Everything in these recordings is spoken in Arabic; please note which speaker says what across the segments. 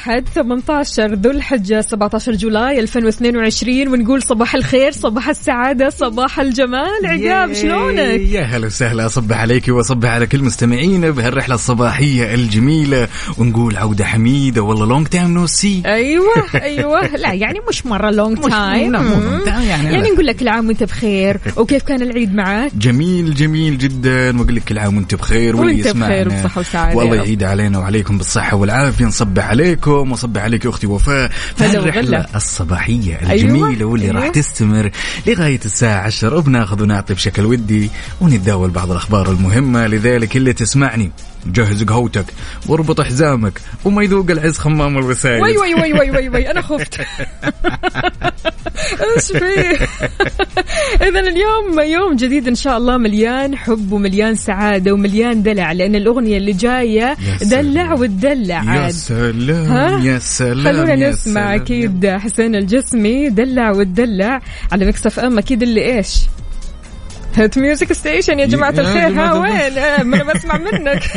Speaker 1: الأحد 18 ذو الحجة 17 July 2022 ونقول صباح الخير صباح السعادة صباح الجمال. عقاب شلونك؟
Speaker 2: يا هلا وسهلا أصبح عليك وأصبح على كل مستمعينا بهالرحلة الصباحية الجميلة. ونقول عودة حميدة والله long time no see
Speaker 1: أيوه أيوه. لا يعني مش
Speaker 2: مرة long time يعني
Speaker 1: يعني. نقول لك كل عام وأنت بخير. وكيف كان العيد معك؟
Speaker 2: جميل جميل جدا. وأقول لك كل عام وأنت بخير واللي يسمعنا.
Speaker 1: بخير وبصحة وسعادة.
Speaker 2: والله. يعيد علينا وعليكم بالصحة والعافية نصبح عليكم. وصبح عليك أختي وفاء في الرحله. الصباحية
Speaker 1: أيوة،
Speaker 2: الجميلة واللي
Speaker 1: أيوة.
Speaker 2: راح تستمر لغاية الساعة 10 وبناخذ ونعطي بشكل ودي ونتداول بعض الأخبار المهمة لذلك اللي تسمعني جهز قهوتك واربط حزامك وما يذوق العز خمام الوسايد
Speaker 1: وي وي وي وي وي, وي أنا خفت إيش فيه اذا اليوم يوم جديد إن شاء الله مليان حب ومليان سعادة ومليان دلع لأن الأغنية اللي
Speaker 2: جاية.
Speaker 1: دلع وتدلع
Speaker 2: يا سلام؟ يا سلام
Speaker 1: خلونا نسمع. أكيد حسين الجسمي دلع وتدلع على Mix FM أكيد اللي إيش hit music station يا جماعة الخير. ها وين؟ آه، ما أنا بسمع منك.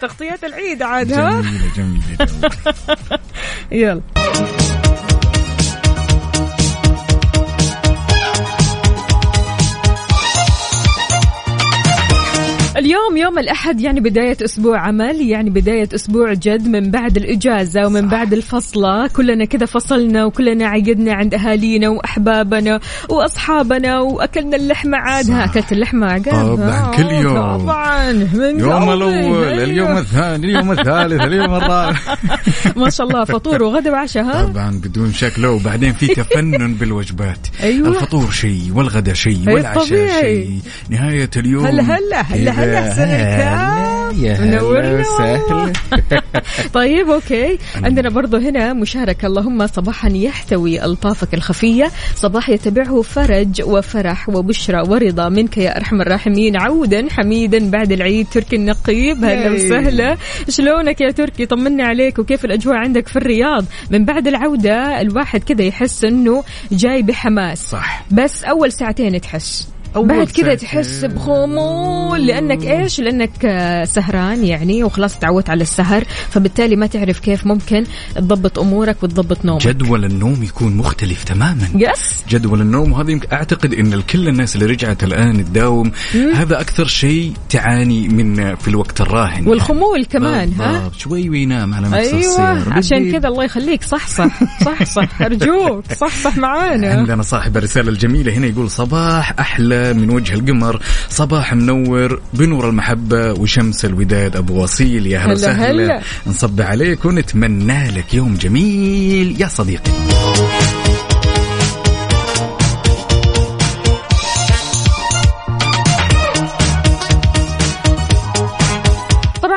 Speaker 1: تغطيات العيد عاد ها؟
Speaker 2: جميلة جميلة.
Speaker 1: يلا. اليوم يوم الأحد يعني بداية أسبوع عمل يعني بداية أسبوع جد من بعد الإجازة ومن بعد الفصلة كلنا كذا فصلنا وكلنا عقدنا عند أهالينا وأحبابنا وأصحابنا وأكلنا اللحمة عاد ها أكلت اللحمة عقاب
Speaker 2: طبعاً،
Speaker 1: ها؟
Speaker 2: كل يوم.
Speaker 1: طبعا من قلبي.
Speaker 2: الأول
Speaker 1: أيوه.
Speaker 2: اليوم الثاني اليوم الثالث اليوم الرابع
Speaker 1: ما شاء الله فطور وغدا وعشاء ها
Speaker 2: طبعا بدون شك لو وبعدين في تفنن بالوجبات
Speaker 1: أيوة.
Speaker 2: الفطور شيء والغدا شيء والعشاء. شيء نهاية اليوم
Speaker 1: هلا هلا هلا هلا.
Speaker 2: يا هلا
Speaker 1: منورنا.
Speaker 2: وسهلا.
Speaker 1: طيب أوكي. عندنا برضو هنا مشاركة اللهم صباحا يحتوي ألطافك الخفية. صباح يتبعه فرج وفرح وبشرى ورضا. منك يا أرحم الراحمين. عودا حميدا بعد العيد. تركي النقيب. هلا. وسهلا. شلونك يا تركي؟ طمنا عليك. وكيف الأجواء عندك في الرياض؟ من بعد العودة الواحد كذا يحس إنه جاي بحماس.
Speaker 2: صح.
Speaker 1: بس أول ساعتين تحس.
Speaker 2: أول
Speaker 1: بعد كذا. تحس بخمول لأنك إيش؟ لأنك آه، سهران يعني وخلاص تعودت على السهر فبالتالي ما تعرف كيف ممكن تضبط أمورك وتضبط نومك.
Speaker 2: جدول النوم يكون مختلف تماما.
Speaker 1: يس.
Speaker 2: جدول النوم وهذا يمكن أعتقد إن كل الناس اللي رجعت الآن تداوم هذا أكثر شيء تعاني من في الوقت الراهن.
Speaker 1: والخمول كمان ها.
Speaker 2: شوي وينام على نفس السير
Speaker 1: عشان. كذا الله يخليك. صح صح صح صح. أرجوك. صح صح معانا.
Speaker 2: عندنا صاحب الرسالة الجميلة هنا يقول صباح أحلى من وجه القمر صباح منور بنور المحبة وشمس الوداد. أبو وصيل يا هلا
Speaker 1: هلا
Speaker 2: وسهلا.
Speaker 1: هلا.
Speaker 2: نصب عليك ونتمنى لك يوم جميل. يا صديقي.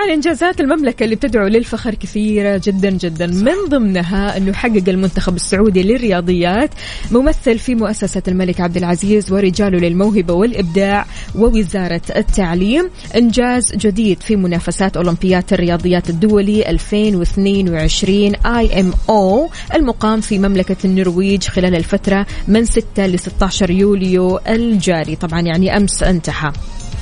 Speaker 1: طبعا انجازات المملكة اللي بتدعو للفخر كثيرة جدا جدا. من ضمنها إنه حقق المنتخب السعودي للرياضيات ممثل في مؤسسة الملك عبد العزيز ورجاله للموهبة والإبداع ووزارة التعليم. إنجاز جديد في منافسات اولمبياد الرياضيات الدولي 2022 آي إم أو المقام في مملكة النرويج خلال الفترة من 6 ل 16 يوليو الجاري. طبعا يعني أمس انتهى.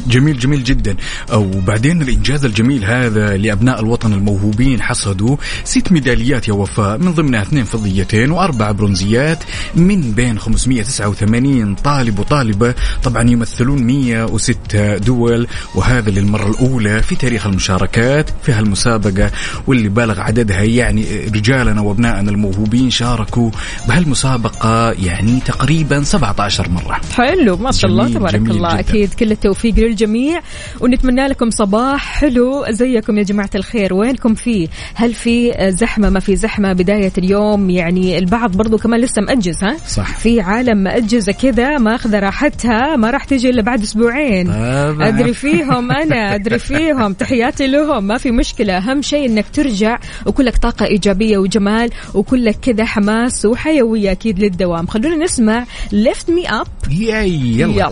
Speaker 2: جميل جميل جدا. وبعدين الإنجاز الجميل هذا لأبناء الوطن الموهوبين حصدوا ست ميداليات يا وفاء من ضمنها اثنين فضيتين وأربع برونزيات من بين 589 طالب وطالبة. طبعا يمثلون 106 دول وهذا للمرة الأولى في تاريخ المشاركات في هالمسابقة واللي بالغ عددها يعني رجالنا وأبنائنا الموهوبين شاركوا بهالمسابقة يعني تقريبا 17 مرة.
Speaker 1: حلو ما شاء الله تبارك
Speaker 2: جميل
Speaker 1: الله.
Speaker 2: جداً.
Speaker 1: أكيد كل التوفيق للجميع ونتمنى لكم صباح حلو. زيكم يا جماعة الخير. وينكم فيه هل في زحمة؟ ما في زحمة؟ بداية اليوم يعني البعض برضو كمان لسه مأجز ها؟
Speaker 2: صح.
Speaker 1: في عالم مأجزة كذا ماخذة راحتها ما راح تجي إلا بعد أسبوعين.
Speaker 2: طبعاً.
Speaker 1: أدري فيهم أنا أدري فيهم. تحياتي لهم. ما في مشكلة. أهم شيء إنك ترجع وكلك طاقة إيجابية وجمال وكلك كذا حماس وحيوية أكيد للدوام. خلونا نسمع lift me
Speaker 2: up يلا.
Speaker 1: يلا.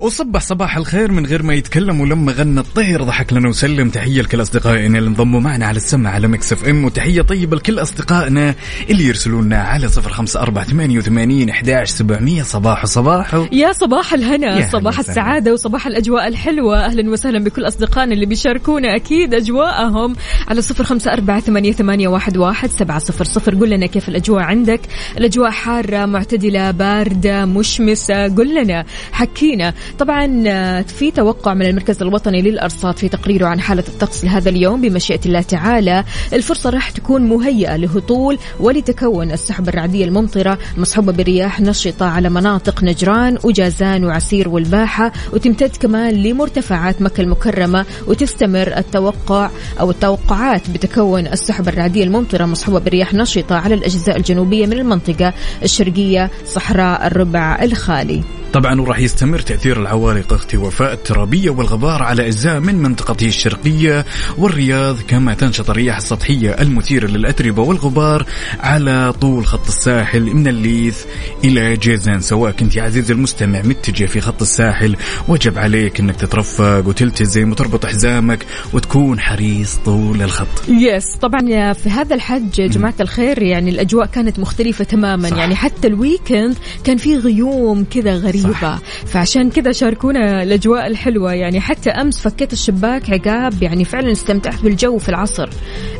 Speaker 2: وصبح صباح الخير من غير ما يتكلم ولما غنى الطير. ضحك لنا وسلم. تحية لكل أصدقائنا اللي انضموا معنا على السمع على Mix FM. وتحية طيبة لكل أصدقائنا اللي يرسلوا لنا على صفر خمسة أربعة ثمانية وثمانين احداش سبعمية. صباح صباح
Speaker 1: يا صباح الهنا
Speaker 2: يا
Speaker 1: صباح. السعادة وصباح الأجواء الحلوة. أهلا وسهلا بكل أصدقائنا اللي بيشاركونا أكيد أجواءهم على صفر خمسة أربعة ثمانية, ثمانية واحد, واحد سبعة صفر صفر. قل لنا كيف الأجواء عندك؟ الأجواء حارة معتدلة باردة مشمسة. قل لنا حكينا. طبعا آه، في توقع من المركز الوطني للأرصاد في تقريره عن حالة الطقس لهذا اليوم بمشيئة الله تعالى الفرصة راح تكون مهيئة لهطول ولتكون السحب الرعدية الممطرة مصحوبة برياح نشطة على مناطق نجران وجازان وعسير والباحة وتمتد كمان لمرتفعات مكة المكرمة وتستمر التوقع أو التوقعات بتكون السحب الرعدية الممطرة مصحوبة برياح نشطة على الأجزاء الجنوبية من المنطقة الشرقية صحراء الربع الخالي.
Speaker 2: طبعا وراح يستمر تأثير العوالق أختي وفاء الترابية والغبار على أجزاء من منطقته الشرقية والرياض كما تنشط الرياح السطحية المثيرة للأتربة والغبار على طول خط الساحل من الليث إلى جيزان سواء كنت يا عزيزي المستمع متجه في خط الساحل. وجب عليك أنك تترفق وتلتزم وتربط حزامك وتكون حريص طول الخط.
Speaker 1: yes طبعا في هذا الحج يا جماعة الخير يعني الأجواء كانت مختلفة تماما.
Speaker 2: صح.
Speaker 1: يعني حتى ال weekend كان في غيوم كذا غريبة
Speaker 2: صح.
Speaker 1: فعشان كذا شاركونا الأجواء الحلوة. يعني حتى أمس فكيت الشباك عقاب يعني فعلا استمتعت بالجو في العصر.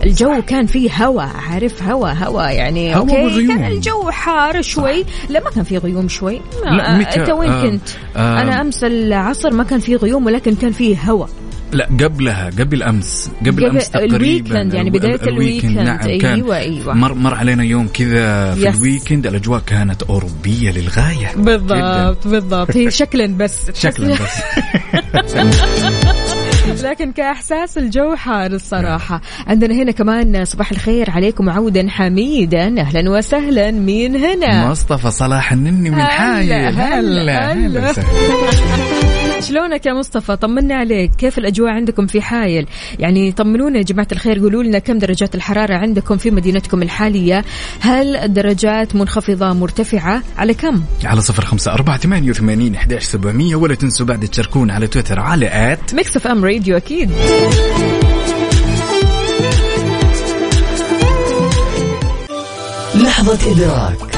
Speaker 1: الجو كان فيه هواء عارف هواء هواء يعني
Speaker 2: هوا
Speaker 1: okay؟
Speaker 2: وغيوم.
Speaker 1: كان الجو حار شوي لا ما كان فيه غيوم شوي.
Speaker 2: لا، متى؟
Speaker 1: أنت وين
Speaker 2: آه،
Speaker 1: كنت.
Speaker 2: آه.
Speaker 1: أنا أمس العصر ما كان فيه غيوم ولكن كان فيه هواء
Speaker 2: لا قبلها قبل امس قبل,
Speaker 1: قبل
Speaker 2: امس تقريبا
Speaker 1: يعني ال-
Speaker 2: ال
Speaker 1: weekend.
Speaker 2: نعم كان
Speaker 1: أيوة، أيوة.
Speaker 2: مر مر علينا يوم كذا في
Speaker 1: yes.
Speaker 2: ال weekend الأجواء كانت أوروبية للغاية جداً.
Speaker 1: بالضبط بالضبط هي شكلا بس
Speaker 2: شكلا بس
Speaker 1: لكن كإحساس الجو حار الصراحة عندنا هنا كمان صباح الخير عليكم عودا حميدا أهلا وسهلا مين هنا
Speaker 2: مصطفى صلاح النني من
Speaker 1: هلا،
Speaker 2: حايل
Speaker 1: هلا،
Speaker 2: هلا
Speaker 1: هلا.
Speaker 2: هلا وسهلا.
Speaker 1: شلونك يا مصطفى؟ طمنا عليك. كيف الأجواء عندكم في حايل؟ يعني طمنونا يا جماعة الخير. قولوا لنا كم درجات الحرارة عندكم في مدينتكم الحالية؟ هل الدرجات منخفضة مرتفعة؟ على كم؟
Speaker 2: على صفر خمسة أربعة ثمانية وثمانين إحداش سبعمية. ولا تنسوا بعد تشاركون على تويتر على
Speaker 1: at Mix FM Radio أكيد.
Speaker 3: لحظة إدراك.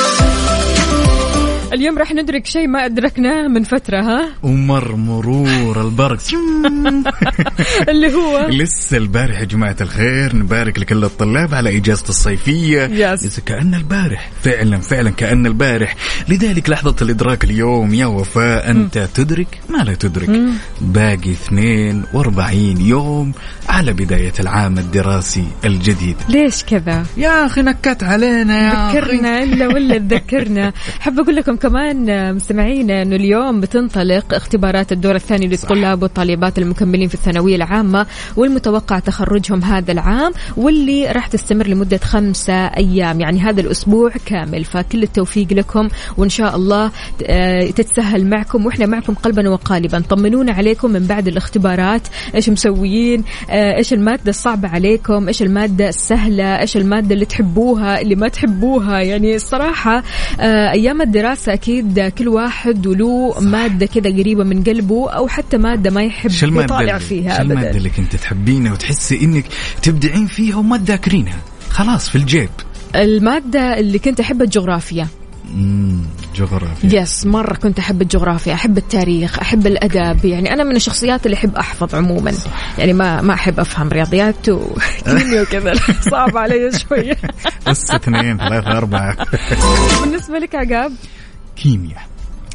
Speaker 1: اليوم راح ندرك شيء ما أدركناه من فترة ها؟
Speaker 2: ومر مرور البرق.
Speaker 1: اللي هو؟
Speaker 2: لسه البارح يا جماعة الخير نبارك لكل الطلاب على إجازة الصيفية.
Speaker 1: yes.
Speaker 2: لسه كأن البارح فعلا فعلا كأن البارح. لذلك لحظة الإدراك اليوم يا وفاء أنت تدرك؟ ما لا تدرك. باقي 42 يوم على بداية العام الدراسي الجديد.
Speaker 1: ليش كذا؟
Speaker 2: يا أخي نكت علينا يا
Speaker 1: ذكرنا إلا ولا تذكرنا حاب أقول لكم كمان مستمعينا إنه اليوم بتنطلق اختبارات الدور الثاني للطلاب والطالبات المكملين في الثانوية العامة والمتوقع تخرجهم هذا العام واللي راح تستمر لمدة خمسة أيام يعني هذا الأسبوع كامل. فكل التوفيق لكم وإن شاء الله آه، تتسهل معكم وإحنا معكم قلبا وقالبا. طمنونا عليكم من بعد الاختبارات. إيش مسويين؟ آه، إيش المادة الصعبة عليكم؟ إيش المادة السهلة؟ إيش المادة اللي تحبوها اللي ما تحبوها؟ يعني الصراحة آه، أيام الدراسة أكيد كل واحد وله مادة كذا قريبة من قلبه أو حتى مادة ما يحب يطالع فيها
Speaker 2: شو المادة
Speaker 1: ابدا.
Speaker 2: اللي كنت تحبينها وتحسي إنك تبدعين فيها وما تذاكرينها؟ خلاص في الجيب.
Speaker 1: المادة اللي كنت أحب الجغرافيا.
Speaker 2: جغرافيا.
Speaker 1: yes مرة كنت أحب الجغرافيا أحب التاريخ أحب الأدب يعني أنا من الشخصيات اللي أحب أحفظ عموما. يعني ما ما أحب أفهم رياضيات وكيمياء وكذا. صعب علي شوية
Speaker 2: بس اثنين ثلاثة أربعة.
Speaker 1: بالنسبة لك عقاب؟
Speaker 2: كيمياء.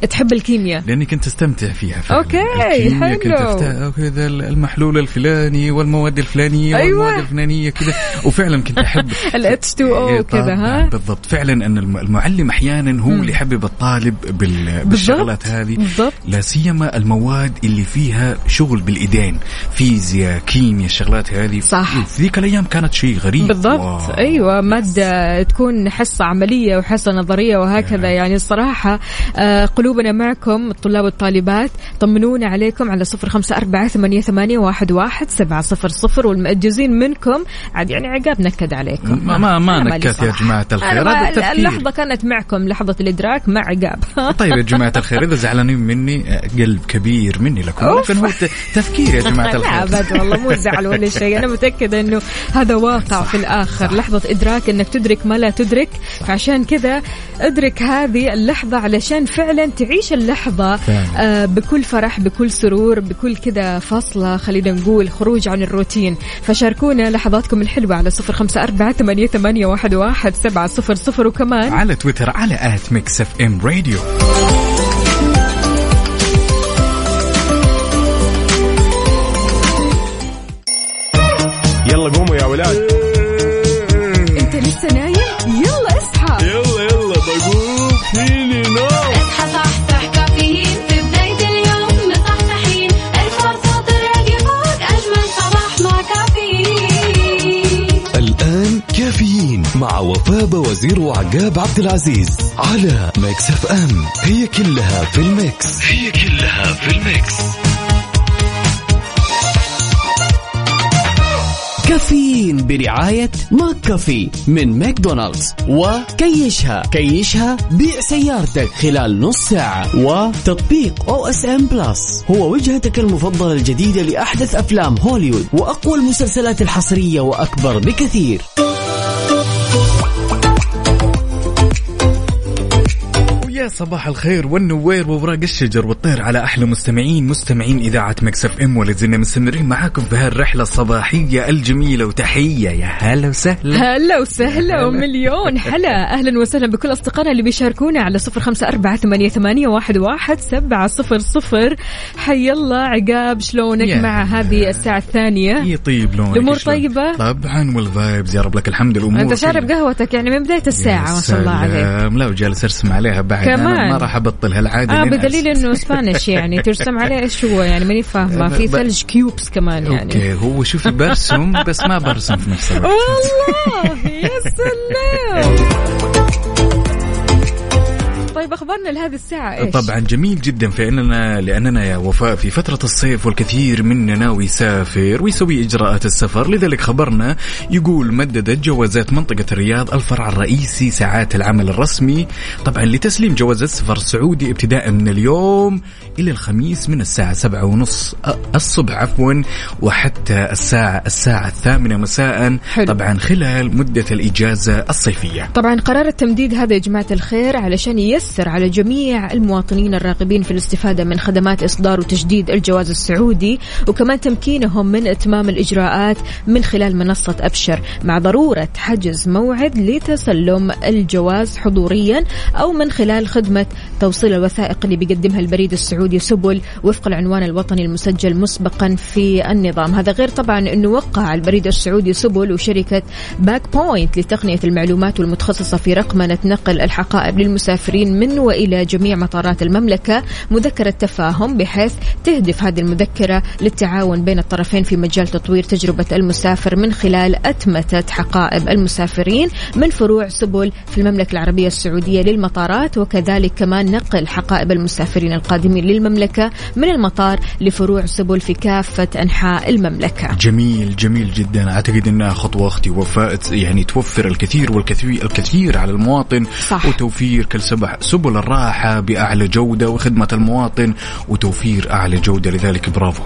Speaker 1: تحب الكيمياء؟
Speaker 2: لأني كنت أستمتع فيها فعلا.
Speaker 1: okay،
Speaker 2: الكيمياء كنت
Speaker 1: حلو.
Speaker 2: أفتح كذا المحلول الفلاني والمواد الفلانية
Speaker 1: أيوة.
Speaker 2: والمواد الفلانية كذا. وفعلا كنت أحب
Speaker 1: ال H2O
Speaker 2: إيه،
Speaker 1: كذا ها؟
Speaker 2: بالضبط. فعلا أن الم- المعلم أحيانا هو اللي يحبب الطالب بال... بالشغلات هذه.
Speaker 1: بالضبط.
Speaker 2: لا سيما المواد اللي فيها شغل بالإيدين. فيزياء كيمياء الشغلات هذه.
Speaker 1: صح.
Speaker 2: في ذيك الأيام كانت شيء غريب.
Speaker 1: بالضبط.
Speaker 2: واو.
Speaker 1: أيوه مادة تكون حصة عملية وحصة نظرية وهكذا. يعني الصراحة آه، قلوبنا معكم الطلاب والطالبات طمنونا عليكم على صفر خمسة أربعة ثمانية, ثمانية واحد, واحد سبعة صفر صفر والمأجزين منكم. عاد يعني عقاب نكد عليكم.
Speaker 2: ما ما, ما
Speaker 1: أنا
Speaker 2: نكت يا. جماعة الخير
Speaker 1: أنا اللحظة كانت معكم لحظة الإدراك مع عقاب.
Speaker 2: طيب يا جماعة الخير إذا زعلانين مني آه، قلب كبير مني لكم
Speaker 1: أوف.
Speaker 2: لكن هو تفكير يا جماعة
Speaker 1: لا
Speaker 2: الخير.
Speaker 1: أبد والله مو زعل ولا شيء. أنا متأكدة إنه هذا واقع في الآخر. لحظة إدراك إنك تدرك ما لا تدرك. فعشان كذا ادرك هذه اللحظة علشان فعلا تعيش اللحظة
Speaker 2: فعلا.
Speaker 1: آه بكل فرح بكل سرور بكل كذا فاصلة خلينا نقول خروج عن الروتين. فشاركونا لحظاتكم الحلوة على صفر خمسة أربعة ثمانية, ثمانية واحد, واحد سبعة صفر صفر وكمان
Speaker 2: على تويتر على at Mix FM Radio.
Speaker 4: يلا قوموا يا ولاد.
Speaker 3: وفاء وزير وعقاب عبد العزيز على Mix FM. هي كلها في ال mix. هي كلها في ال
Speaker 5: mix. caffeine برعاية McCafé من ماكدونالدز. وكيشها. كيشها بيع سيارتك خلال نص ساعة. وتطبيق OSN Plus هو وجهتك المفضلة الجديدة لأحدث أفلام هوليوود وأقوى المسلسلات الحصرية وأكبر بكثير.
Speaker 2: ويا صباح الخير والنوير ووراق الشجر والطير على أحلى مستمعين مستمعين إذاعة Mix FM ولا زلنا مستمرين معاكم في هالرحله الصباحية الجميلة وتحية. يا هلا وسهلا.
Speaker 1: هلا وسهلا ومليون حلا أهلا وسهلا بكل أصدقائنا اللي بيشاركونا على صفر خمسة أربعة ثمانية, ثمانية واحد, واحد سبعة صفر صفر. حي الله عقاب شلونك
Speaker 2: يا
Speaker 1: مع هذه الساعة الثانية؟
Speaker 2: يطيب لونك
Speaker 1: الأمور
Speaker 2: شلون؟
Speaker 1: طيبة؟
Speaker 2: طبعا وال vibes يا رب لك الحمد الأمور
Speaker 1: أنت شارب. قهوتك يعني من بداية الساعة
Speaker 2: يا
Speaker 1: ما شاء الله عليك.
Speaker 2: لا وجالس أرسم عليها بعد.
Speaker 1: كمان.
Speaker 2: ما راح أبطل
Speaker 1: هالعادة
Speaker 2: آه
Speaker 1: بدليل. إنه Spanish يعني. ترسم عليه إيش هو يعني؟ ماني فاهمة. في ثلج cubes كمان يعني.
Speaker 2: okay هو شوفي برسم بس ما برسم في نفس الوقت.
Speaker 1: والله يا سلام. اخبارنا لهذه الساعة إيش؟
Speaker 2: طبعا جميل جدا فإننا لأننا يا وفاء في فترة الصيف والكثير مننا ناوي يسافر ويسوي إجراءات السفر لذلك خبرنا يقول مددت جوازات منطقة الرياض الفرع الرئيسي ساعات العمل الرسمي طبعا لتسليم جوازات السفر السعودي ابتداء من اليوم إلى الخميس من الساعة سبعة ونص الصبح عفوا وحتى الساعة الساعة الثامنة مساء
Speaker 1: حلو.
Speaker 2: طبعا خلال مدة الإجازة الصيفية
Speaker 1: طبعا قرار التمديد هذا يا جماعة الخير علشان ييسر على جميع المواطنين الراغبين في الاستفادة من خدمات إصدار وتجديد الجواز السعودي وكمان تمكينهم من إتمام الإجراءات من خلال منصة أبشر مع ضرورة حجز موعد لتسلم الجواز حضوريا أو من خلال خدمة توصيل الوثائق اللي بيقدمها البريد السعودي سبل وفق العنوان الوطني المسجل مسبقا في النظام. هذا غير طبعا أنه وقع البريد السعودي سبل وشركة Bag Point لتقنية المعلومات والمتخصصة في رقمنة نقل الحقائب للمسافرين من وإلى جميع مطارات المملكة مذكرة تفاهم بحيث تهدف هذه المذكرة للتعاون بين الطرفين في مجال تطوير تجربة المسافر من خلال أتمتة حقائب المسافرين من فروع سبل في المملكة العربية السعودية للمطارات وكذلك كمان نقل حقائب المسافرين القادمين للمملكة من المطار لفروع سبل في كافة أنحاء المملكة
Speaker 2: جميل جميل جدا أعتقد انها خطوة أختي وفاء يعني توفر الكثير والكثير الكثير على المواطن
Speaker 1: صح.
Speaker 2: وتوفير كل سبع سبل الراحة بأعلى جودة وخدمة المواطن وتوفير أعلى جودة. لذلك برافو.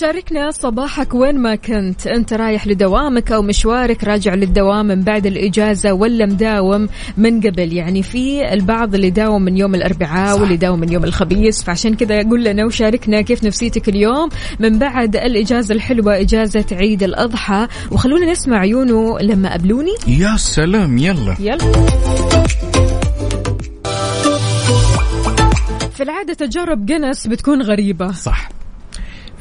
Speaker 1: شاركنا صباحك وين ما كنت. أنت رايح لدوامك أو مشوارك راجع للدوام من بعد الإجازة ولا مداوم من قبل. يعني في البعض اللي داوم من يوم الأربعاء واللي داوم من يوم الخميس. فعشان كذا قول لنا وشاركنا كيف نفسيتك اليوم. من بعد الإجازة الحلوة إجازة عيد الأضحى. وخلونا نسمع عيونه لما قابلوني.
Speaker 2: يا سلام يلا.
Speaker 1: يلا. في العادة تجارب جنس بتكون غريبة.
Speaker 2: صح.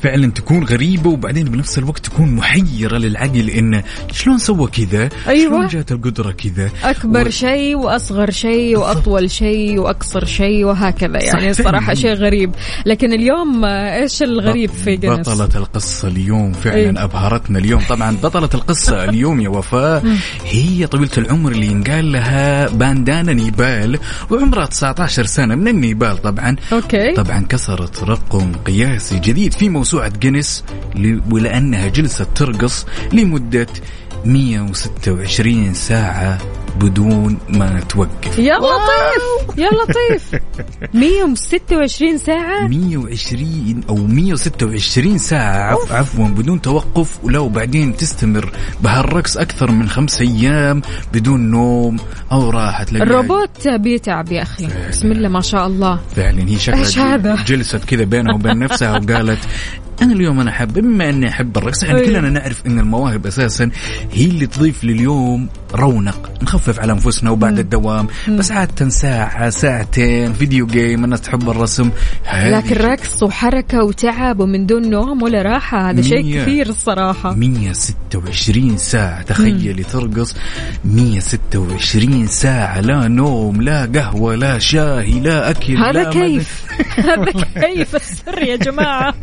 Speaker 2: فعلا تكون غريبة وبعدين بنفس الوقت تكون محيرة للعقل إنه شلون سوى كذا؟
Speaker 1: أيوة.
Speaker 2: شلون جات القدرة كذا؟
Speaker 1: أكبر
Speaker 2: و-
Speaker 1: شيء وأصغر شيء وأطول شيء وأقصر شيء وهكذا يعني
Speaker 2: فعلاً.
Speaker 1: شيء غريب لكن اليوم إيش الغريب في جنس
Speaker 2: بطلة القصة اليوم فعلا
Speaker 1: إيه.
Speaker 2: أبهرتنا اليوم طبعا بطلة القصة اليوم يا وفاء هي طويلة العمر اللي ينقال لها باندانا نيبال وعمرها 19 سنة من النيبال طبعا
Speaker 1: okay
Speaker 2: طبعا كسرت رقم قياسي جديد في موسوعة جينيس ولأنها جلست ترقص لمدة 126 ساعة. بدون ما توقف.
Speaker 1: يا لطيف. يا لطيف. 126 ساعة.
Speaker 2: 120 أو 126 ساعة. عف عفوا بدون توقف ولو بعدين تستمر بهالرقص أكثر من خمس أيام بدون نوم أو راحة.
Speaker 1: الروبوت بيتعب يا أخي. بسم الله ما شاء الله.
Speaker 2: فعلا هي شكلها؟ جلست كذا بينها وبين نفسها وقالت أنا اليوم أنا أحب بما أني أحب الرقص يعني. كلنا نعرف إن المواهب أساسا هي اللي تضيف لليوم رونق. نخفف على أنفسنا وبعد الدوام. بس عاده ساعة ساعتين فيديو جيم الناس تحب الرسم. هذه
Speaker 1: لكن رقص وحركة وتعب ومن دون نوم ولا راحة هذا شيء. كثير الصراحة.
Speaker 2: 126 ساعة. تخيلي ترقص. 126 ساعة. لا نوم لا قهوة لا شاي لا أكل
Speaker 1: هذا
Speaker 2: لا
Speaker 1: كيف؟ هذا كيف؟ السر يا جماعة.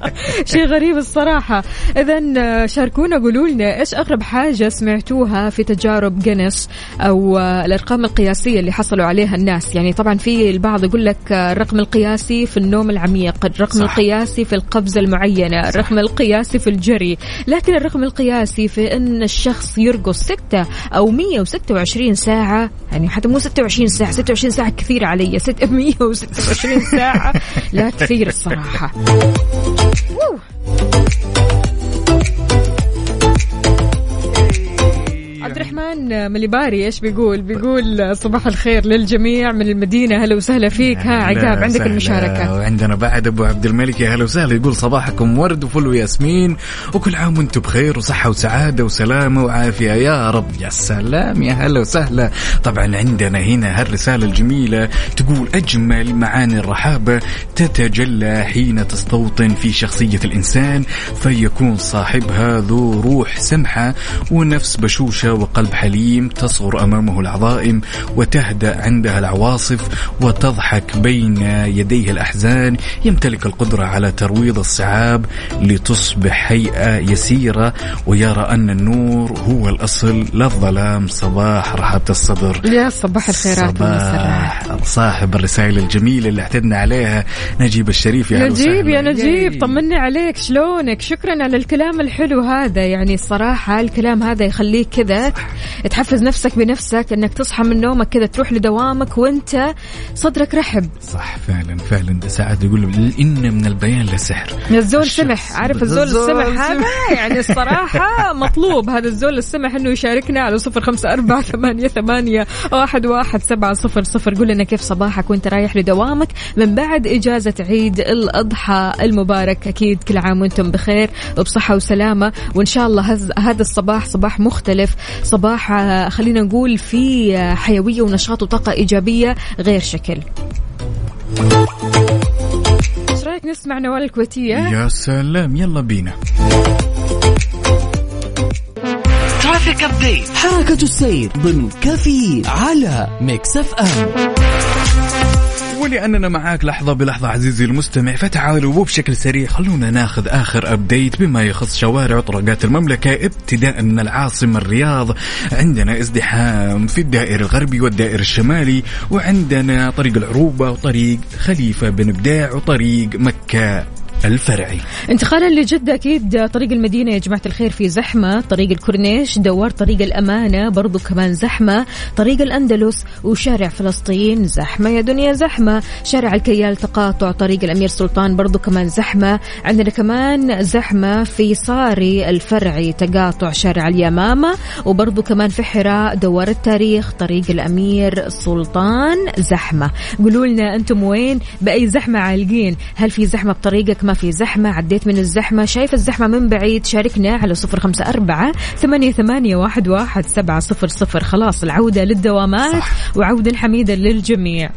Speaker 1: شيء غريب الصراحة. إذا شاركونا قولوا لنا إيش أغرب حاجة سمعتوها في تجارب جينيس أو الأرقام القياسية اللي حصلوا عليها الناس. يعني طبعا في البعض يقول لك الرقم القياسي في النوم العميق الرقم
Speaker 2: صح.
Speaker 1: القياسي في القفزة المعينة الرقم القياسي في الجري. لكن الرقم القياسي في أن الشخص يرقص ستة أو 126 ساعة يعني حتى مو 26 ساعة 26 ساعة كثير علي. 626 ساعة. لا كثير الصراحة. الرحمن مليباري إيش بيقول؟ بيقول صباح الخير للجميع من المدينة هلا وسهلا فيك ها عقاب عندك
Speaker 2: سهلة.
Speaker 1: المشاركة
Speaker 2: وعندنا بعد أبو عبد الملك يا هلا وسهلا يقول صباحكم ورد وفل وياسمين وكل عام وأنتم بخير وصحة وسعادة وسلامة وعافية يا رب يا سلام يا هلا وسهلا طبعا عندنا هنا هالرسالة الجميلة تقول أجمل معاني الرحابة تتجلى حين تستوطن في شخصية الإنسان فيكون صاحبها ذو روح سمحة ونفس بشوشة وقلب حليم تصغر أمامه العظائم وتهدأ عندها العواصف وتضحك بين يديه الأحزان. يمتلك القدرة على ترويض الصعاب لتصبح هيئة يسيرة. ويرى أن النور هو الأصل. لا الظلام صباح رحابة الصدر
Speaker 1: يا صباح الخيرات
Speaker 2: صباح صاحب الرسائل الجميلة اللي اعتدنا عليها نجيب الشريف. يا
Speaker 1: نجيب يا. نجيب. طمني عليك شلونك؟ شكرا على الكلام الحلو هذا. يعني الصراحة الكلام هذا يخليك كذا. تحفز نفسك بنفسك إنك تصحى من نومك كذا تروح لدوامك وأنت صدرك رحب.
Speaker 2: صح فعلا فعلا. ساعات يقول إن من البيان لسحر.
Speaker 1: الزول سمح. عارف الزول السمح؟ هذا يعني الصراحة مطلوب. هذا الزول السمح إنه يشاركنا على صفر خمسة أربعة ثمانية, ثمانية واحد, واحد سبعة صفر صفر. قول لنا كيف صباحك وأنت رايح لدوامك. من بعد إجازة عيد الأضحى المبارك. أكيد كل عام وأنتم بخير وبصحة وسلامة. وإن شاء الله هذا الصباح صباح مختلف. صباح آه، خلينا نقول في آه، حيوية ونشاط وطاقة إيجابية غير شكل. إيش رأيك نسمع نوال الكويتية؟
Speaker 2: يا سلام يلا بينا.
Speaker 5: traffic update حركة السير ضمن كافيين على Mix FM.
Speaker 2: ولأننا معاك لحظة بلحظة عزيزي المستمع فتعالوا وبشكل سريع خلونا ناخذ آخر update بما يخص شوارع وطرقات المملكة ابتداء من العاصمة الرياض. عندنا ازدحام في الدائر الغربي والدائر الشمالي وعندنا طريق العروبة وطريق خليفة بن بداع وطريق مكة. الفرعي.
Speaker 1: انتقالا لجدة أكيد طريق المدينة يا جماعة الخير في زحمة طريق الكورنيش دوار طريق الأمانة برضو كمان زحمة طريق الأندلس وشارع فلسطين زحمة يا دنيا زحمة. شارع الكيال تقاطع طريق الأمير سلطان برضو كمان زحمة. عندنا كمان زحمة في صاري الفرعي تقاطع شارع اليمامة وبرضو كمان في حراء دوار التاريخ طريق الأمير سلطان زحمة. قولوا لنا أنتم وين؟ بأي زحمة عالقين؟ هل في زحمة بطريقك ما في زحمة عديت من الزحمة. شايف الزحمة من بعيد شاركنا على صفر خمسة أربعة ثمانية, ثمانية واحد, واحد سبعة صفر صفر. خلاص العودة للدوامات صح. وعودا حميدا للجميع.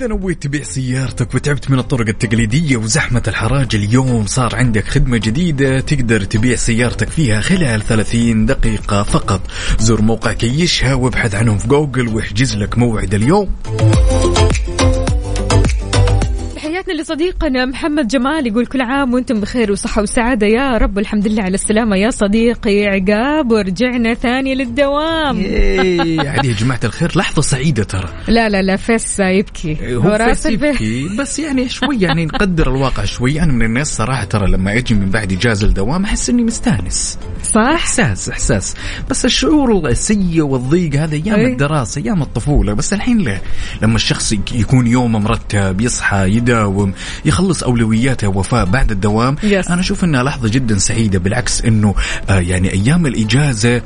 Speaker 2: إذا نويت تبيع سيارتك وتعبت من الطرق التقليدية وزحمة الحراج اليوم صار عندك خدمة جديدة تقدر تبيع سيارتك فيها خلال 30 دقيقة فقط. زر موقع كيشها وابحث عنهم في جوجل واحجز لك موعد اليوم.
Speaker 1: تحياتنا لصديقنا محمد جمال يقول كل عام وأنتم بخير وصحة وسعادة. يا رب الحمد لله على السلامة. يا صديقي عقاب ورجعنا ثاني للدوام.
Speaker 2: يعني يا جماعة الخير. لحظة سعيدة ترى.
Speaker 1: لا لا لا فيس يبكي.
Speaker 2: هو فيس يبكي بس يعني شوي يعني نقدر الواقع شوي. أنا من الناس صراحة ترى لما أجي من بعد إجازة الدوام أحس إني مستانس.
Speaker 1: صح؟
Speaker 2: إحساس إحساس. بس الشعور السيء والضيق هذا أيام
Speaker 1: أي.
Speaker 2: الدراسة أيام الطفولة. بس الحين لا. لما الشخص يكون يومه مرتب يصحى يداوم يخلص أولوياته وفاء بعد الدوام
Speaker 1: Yes.
Speaker 2: أنا أشوف إنها لحظة جدا سعيدة بالعكس إنه آه يعني أيام الإجازة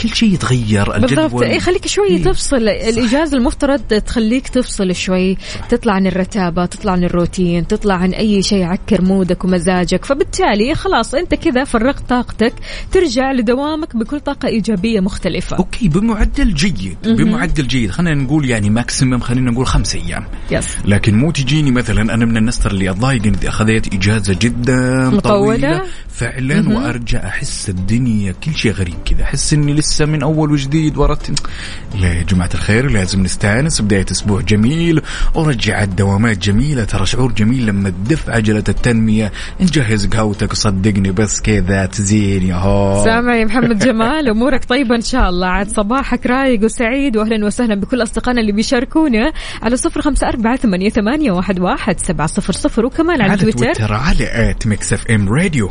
Speaker 2: كل شيء يتغير
Speaker 1: بالضبط.
Speaker 2: الجدول
Speaker 1: اي خليك شوي
Speaker 2: إيه.
Speaker 1: تفصل. الاجازه المفترض تخليك تفصل شوي. تطلع عن الرتابة تطلع عن الروتين تطلع عن أي شيء يعكر mood ك ومزاجك. فبالتالي خلاص أنت كذا فرغت طاقتك ترجع لدوامك بكل طاقة إيجابية مختلفة.
Speaker 2: okay بمعدل جيد. بمعدل جيد. خلينا نقول يعني maximum خلينا نقول خمسة أيام.
Speaker 1: yes
Speaker 2: لكن مو تجيني مثلا أنا من الناس اللي أتضايق إني أخذت إجازة جدا
Speaker 1: مطولة؟
Speaker 2: طويلة فعلا وأرجع أحس الدنيا كل شيء غريب كذا. أحس إني لسه من أول وجديد ورت. لا يا جماعة الخير لازم نستأنس بداية أسبوع جميل. ورجع الدوامات جميلة ترى شعور جميل لما تدف عجلة التنمية. نجهز قهوتك وصدقني بس كذا تزين يا هو.
Speaker 1: سامع يا محمد جمال أمورك طيبة إن شاء الله. عاد صباحك رايق وسعيد واهلا وسهلا بكل أصدقائنا اللي بيشاركونا على صفر خمسة أربعة ثمانية, ثمانية واحد, واحد سبعة صفر صفر وكمان على,
Speaker 2: على
Speaker 1: تويتر.
Speaker 2: تويتر على at Mix FM Radio.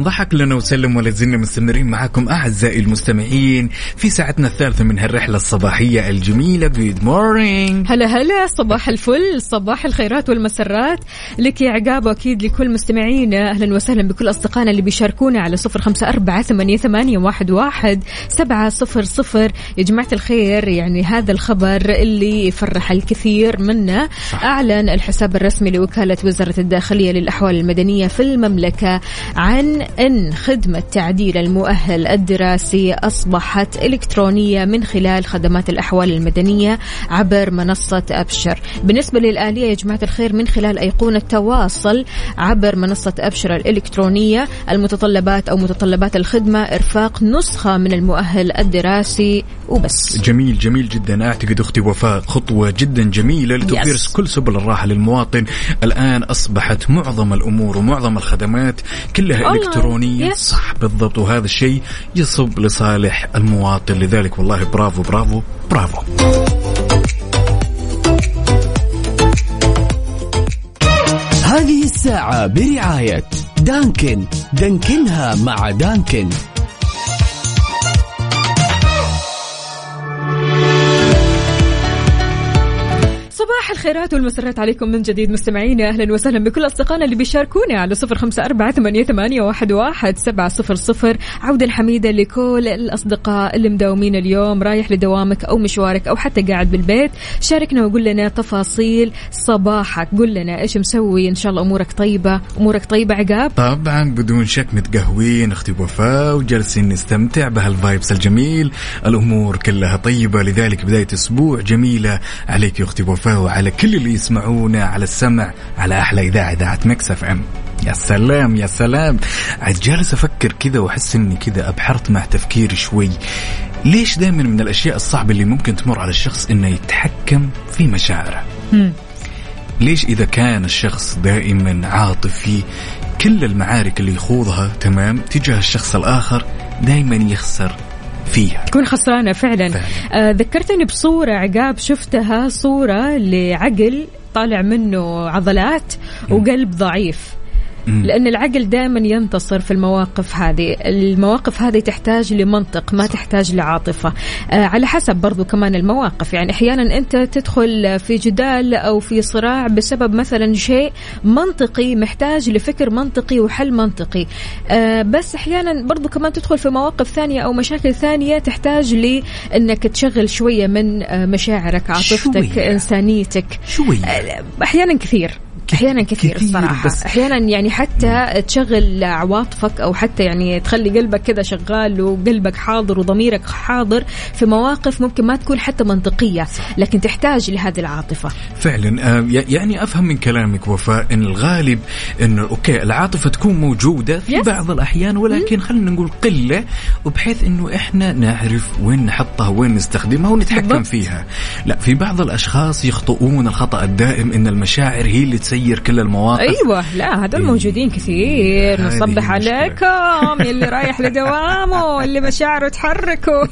Speaker 2: ضحك لنا وسلم ولا زلنا مستمرين معكم أعزائي المستمعين في ساعتنا الثالثة من هالرحلة الصباحية الجميلة. good morning
Speaker 1: هلا هلا صباح الفل صباح الخيرات والمسرات. لك يا عقاب وأكيد لكل مستمعينا أهلا وسهلا بكل أصدقائنا اللي بيشاركونا على صفر خمسة أربعة ثمانية, ثمانية واحد, واحد سبعة صفر صفر. يا جماعة الخير يعني هذا الخبر اللي يفرح الكثير منا. أعلن الحساب الرسمي لوكالة وزارة الداخلية للأحوال المدنية في المملكة عن إن خدمة تعديل المؤهل الدراسي أصبحت إلكترونية من خلال خدمات الأحوال المدنية عبر منصة أبشر. بالنسبة للآلية يا جماعة الخير من خلال أيقونة تواصل عبر منصة أبشر الإلكترونية المتطلبات أو متطلبات الخدمة إرفاق نسخة من المؤهل الدراسي وبس.
Speaker 2: جميل جميل جدا. أعتقد أختي وفاء خطوة جدا جميلة لتوفير
Speaker 1: Yes.
Speaker 2: كل سبل الراحة للمواطن. الآن أصبحت معظم الأمور ومعظم الخدمات كلها
Speaker 1: Online.
Speaker 2: الكترونيه
Speaker 1: Yes.
Speaker 2: صح بالضبط. وهذا الشيء يصب لصالح المواطن. لذلك والله برافو برافو برافو.
Speaker 5: هذه الساعة برعاية دانكن. دانكنها مع دانكن.
Speaker 1: صباح الخير الخيرات والمسرات عليكم من جديد مستمعينا. أهلا وسهلا بكل أصدقائنا اللي بيشاركونا على صفر خمسة أربعة ثمانية, ثمانية واحد, واحد سبعة صفر صفر. عودا حميده لكل الأصدقاء اللي مداومين اليوم رايح لدوامك أو مشوارك أو حتى قاعد بالبيت. شاركنا وقول لنا تفاصيل صباحك. قول لنا إيش مسوي؟ إن شاء الله أمورك طيبة. أمورك طيبة عقاب؟
Speaker 2: طبعا بدون شك متقهوين أختي وفاء وجالسين نستمتع بهالفايبس الجميل. الأمور كلها طيبة لذلك بداية أسبوع جميلة عليك يا أختي وفاء. وعلى كل اللي يسمعونا على السمع على أحلى إذاعة إذاعة Mix FM. يا سلام يا سلام. عاد جالس أفكر كذا وأحس إني كذا أبحرت مع تفكيري شوي. ليش دائما من الأشياء الصعبة اللي ممكن تمر على الشخص إنه يتحكم في مشاعره؟ ليش إذا كان الشخص دائما عاطفي كل المعارك اللي يخوضها تمام تجاه الشخص الآخر دائما يخسر فيها.
Speaker 1: تكون خسرانة فعلا,
Speaker 2: فعلاً.
Speaker 1: آه ذكرتني بصورة عقاب شفتها صورة لعقل طالع منه عضلات وقلب ضعيف. لأن العقل دائما ينتصر في المواقف هذه. المواقف هذه تحتاج لمنطق ما تحتاج لعاطفة. آه على حسب برضو كمان المواقف. يعني أحيانا أنت تدخل في جدال أو في صراع بسبب مثلا شيء منطقي محتاج لفكر منطقي وحل منطقي. آه بس أحيانا برضو كمان تدخل في مواقف ثانية أو مشاكل ثانية تحتاج لأنك تشغل شوية من آه مشاعرك عاطفتك
Speaker 2: شوية.
Speaker 1: إنسانيتك.
Speaker 2: شوية.
Speaker 1: آه، أحيانا كثير. أحيانا كثير,
Speaker 2: كثير
Speaker 1: الصراحة.
Speaker 2: بس-
Speaker 1: أحيانا يعني حتى تشغل عواطفك أو حتى يعني تخلي قلبك كذا شغال وقلبك حاضر وضميرك حاضر في مواقف ممكن ما تكون حتى منطقية لكن تحتاج لهذه العاطفة.
Speaker 2: فعلا. آه، يعني أفهم من كلامك وفاء إن الغالب انه أوكي العاطفة تكون موجودة في
Speaker 1: Yes.
Speaker 2: بعض الأحيان ولكن خلينا نقول قلة وبحيث إنه إحنا نعرف وين نحطها وين نستخدمها ونتحكم
Speaker 1: بالضبط.
Speaker 2: فيها. لا في بعض الأشخاص يخطئون الخطأ الدائم إن المشاعر هي اللي تسير كل المواقف.
Speaker 1: أيوه لا هذول
Speaker 2: إيه.
Speaker 1: موجودين كثير. نصبح. عليكم يلي رايح لدوامه اللي مشاعره تحركه.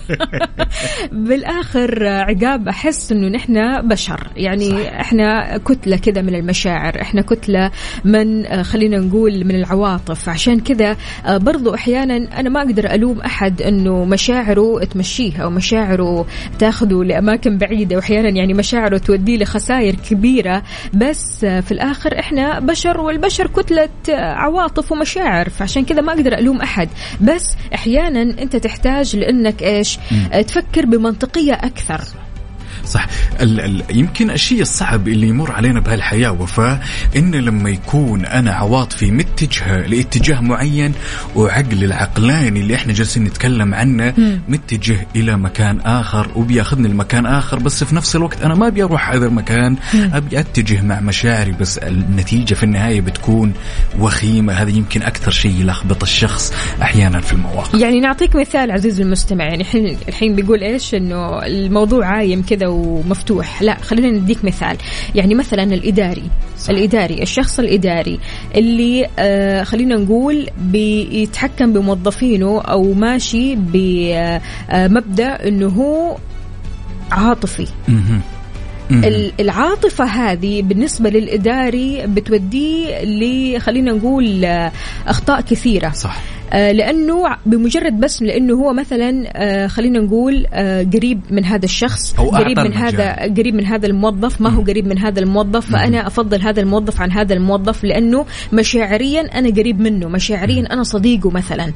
Speaker 1: بالآخر عقاب أحس إنه نحن بشر. يعني صح. إحنا كتلة كذا من المشاعر إحنا كتلة من آه، خلينا نقول من العواطف. عشان كذا آه، برضو أحيانا أنا ما أقدر ألوم أحد إنه مشاعره تمشيه أو مشاعره تاخذه لأماكن بعيدة. وأحيانا يعني مشاعره توديه لخسائر كبيرة. بس آه، في الآخر إحنا بشر والبشر كتلة عواطف ومشاعر فعشان كذا ما أقدر ألوم أحد. بس أحيانا أنت تحتاج لأنك إيش؟ تفكر بمنطقية أكثر.
Speaker 2: صح. ال ال يمكن الشيء الصعب اللي يمر علينا بهالحياة وفاء إن لما يكون أنا عواطفي متجهة لاتجاه معين وعقل العقلاني اللي إحنا جالسين نتكلم عنه متجه إلى مكان آخر وبياخذني لمكان آخر بس في نفس الوقت أنا ما أبي أروح هذا المكان أبي أتجه مع مشاعري بس النتيجة في النهاية بتكون وخيمة. هذا يمكن أكثر شيء يلخبط الشخص أحيانا في المواقف.
Speaker 1: يعني نعطيك مثال عزيزي المستمع يعني الحين الحين بيقول إيش؟ إنه الموضوع عايم كذا ومفتوح. لا خلينا نديك مثال. يعني مثلا الإداري صح. الإداري الشخص الإداري اللي آه خلينا نقول بيتحكم بموظفينه أو ماشي بمبدا إنه هو عاطفي. العاطفة هذه بالنسبة للإداري بتوديه خلينا نقول آه، أخطاء كثيرة.
Speaker 2: صح.
Speaker 1: آه، لأنه بمجرد بس لأنه هو مثلا آه، خلينا نقول آه، قريب من هذا الشخص
Speaker 2: أو
Speaker 1: قريب من هذا. قريب من هذا الموظف ما هو قريب من هذا الموظف فأنا أفضل هذا الموظف عن هذا الموظف لأنه مشاعريا أنا قريب منه مشاعريا أنا صديقه مثلا.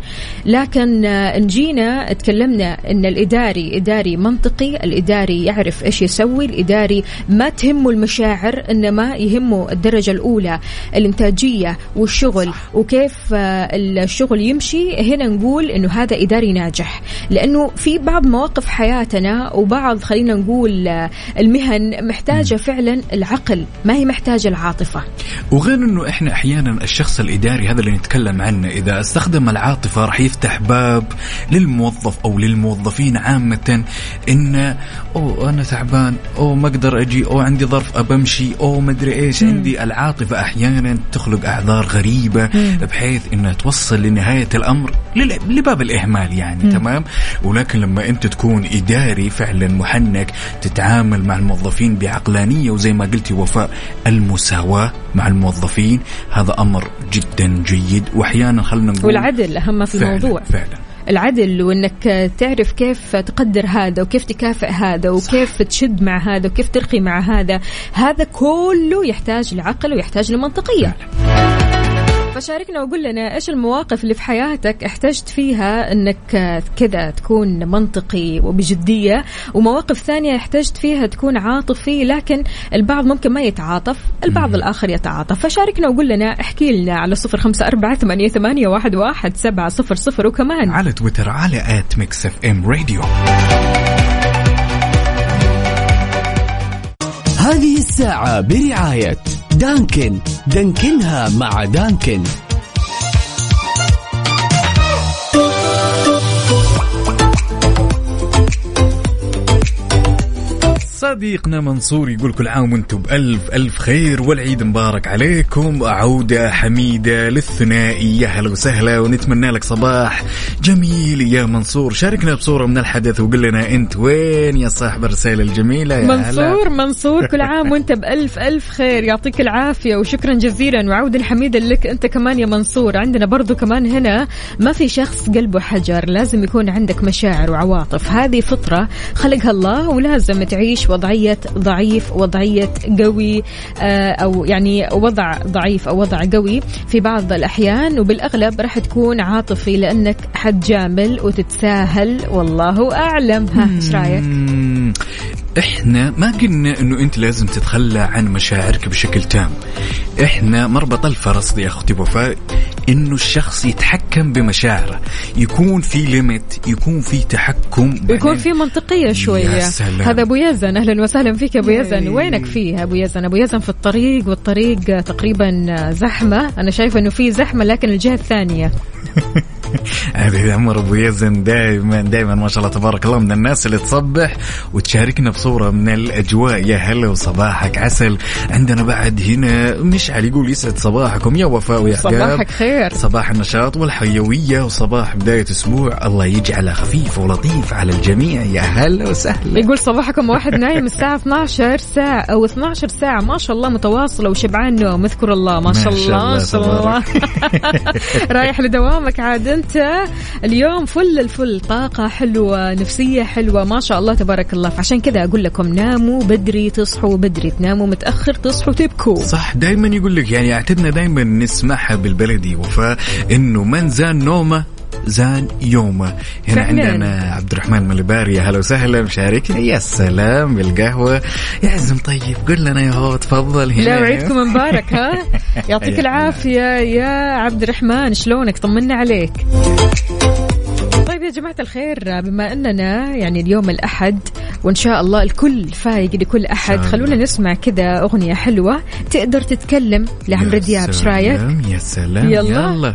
Speaker 1: لكن آه، ان جينا تكلمنا إن الإداري إداري منطقي الإداري يعرف إيش يسوي الإداري ما تهمه المشاعر إنما يهمه الدرجة الأولى الإنتاجية والشغل. صح. وكيف آه، الشغل يمشي هنا نقول إنه هذا إداري ناجح لأنه في بعض مواقف حياتنا وبعض خلينا نقول المهن محتاجة فعلا العقل ما هي محتاجة العاطفة.
Speaker 2: وغير إنه إحنا أحيانا الشخص الإداري هذا اللي نتكلم عنه إذا استخدم العاطفة راح يفتح باب للموظف أو للموظفين عامة إن أو أنا تعبان أو ما أقدر أجي أو عندي ظرف ابمشي أو ما أدري إيش. عندي العاطفة أحيانا تخلق أعذار غريبة بحيث إنها توصل لنهاية الأمر لباب الإهمال يعني تمام؟ ولكن لما أنت تكون إداري فعلا محنك تتعامل مع الموظفين بعقلانية وزي ما قلتي وفاء المساواة مع الموظفين هذا أمر جدا جيد. واحيانا خلينا نقول
Speaker 1: والعدل أهم في
Speaker 2: فعلا
Speaker 1: الموضوع.
Speaker 2: فعلا.
Speaker 1: العدل وإنك تعرف كيف تقدر هذا وكيف تكافئ هذا وكيف تشد مع هذا وكيف ترقي مع هذا هذا كله يحتاج لعقل ويحتاج لمنطقيه فشاركنا وقول لنا إيش المواقف اللي في حياتك احتجت فيها إنك كذا تكون منطقي وبجدية ومواقف ثانية احتجت فيها تكون عاطفي لكن البعض ممكن ما يتعاطف البعض الآخر يتعاطف. فشاركنا وقول لنا احكي لنا على صفر خمسة أربعة ثمانية, ثمانية واحد, واحد سبعة صفر صفر وكمان
Speaker 2: على تويتر على at Mix FM Radio.
Speaker 5: هذه الساعة برعاية Dunkin. Dunkin ها مع Dunkin.
Speaker 2: صديقنا منصور يقول كل عام وأنتم بألف ألف خير والعيد مبارك عليكم. عودة حميدة للثنائي يا هلا وسهلا ونتمنى لك صباح جميل. يا منصور شاركنا بصورة من الحدث وقل لنا أنت وين يا صاحب الرسالة الجميلة يا هلا.
Speaker 1: منصور منصور كل عام وانت بألف ألف خير. يعطيك العافية وشكرا جزيلا. وعودا حميدا لك أنت كمان يا منصور. عندنا برضو كمان هنا ما في شخص قلبه حجر لازم يكون عندك مشاعر وعواطف. هذه فطرة خلقها الله ولازم تعيش وضعية ضعيف وضعية قوي آه، أو يعني وضع ضعيف أو وضع قوي في بعض الأحيان. وبالأغلب راح تكون عاطفي لأنك حتجامل وتتساهل. والله أعلم. ها إيش رأيك؟
Speaker 2: إحنا ما قلنا إنه أنت لازم تتخلى عن مشاعرك بشكل تام. إحنا مربط الفرس يا أختي وفاء إنه الشخص يتحكم بمشاعره يكون في ليميت يكون في تحكم
Speaker 1: يكون في منطقية شوية.
Speaker 2: يا سلام.
Speaker 1: هذا أبو يزن أهلا وسهلا فيك أبو يزن. وينك فيه أبو يزن أبو يزن في الطريق والطريق تقريبا زحمة. أنا شايفة أنه في زحمة لكن الجهة الثانية.
Speaker 2: هذه عمر أبو يزن دائما دائما ما شاء الله تبارك الله من الناس اللي تصبح وتشاركنا بصورة من الأجواء. يا هلا وصباحك عسل. عندنا بعد هنا مشعل يقول يسعد صباحكم. يا وفاء ويا
Speaker 1: صباحك خير.
Speaker 2: صباح النشاط والحيوية وصباح بداية أسبوع. الله يجعله خفيف ولطيف على الجميع. يا هلا وسهلا.
Speaker 1: يقول صباحكم واحد نايم الساعة 12 ساعة أو 12 ساعة. ما شاء الله متواصلة وشبعان نوم. اذكر الله. ما شاء الله ما شاء الله. رايح لدوامك عاد. أنت اليوم فل الفل طاقة حلوة نفسية حلوة ما شاء الله تبارك الله. فعشان كذا أقول لكم ناموا بدري تصحوا بدري تناموا متأخر تصحوا تبكوا.
Speaker 2: صح دائما يقول لك يعني اعتدنا دائما نسمعها بالبلدي وفاء إنه من زان نومه زان يومه هنا
Speaker 1: فعلاً.
Speaker 2: عندنا عبد الرحمن ملباري هلا وسهلا. مشاركنا يا سلام. بالقهوة. يا عزم طيب. قل لنا يا هو تفضل. هنا
Speaker 1: لا وعيدكم مبارك ها؟ يعطيك
Speaker 2: يا.
Speaker 1: العافية. يا عبد الرحمن شلونك؟ طمنا عليك. طيب يا جماعة الخير بما أننا يعني اليوم الأحد وإن شاء الله الكل فايق لكل أحد خلونا. نسمع كذا أغنية حلوة تقدر تتكلم لعمرو
Speaker 2: يا
Speaker 1: دياب. إيش رأيك؟
Speaker 2: سلام، يا سلام.
Speaker 1: يلا.
Speaker 2: يلا.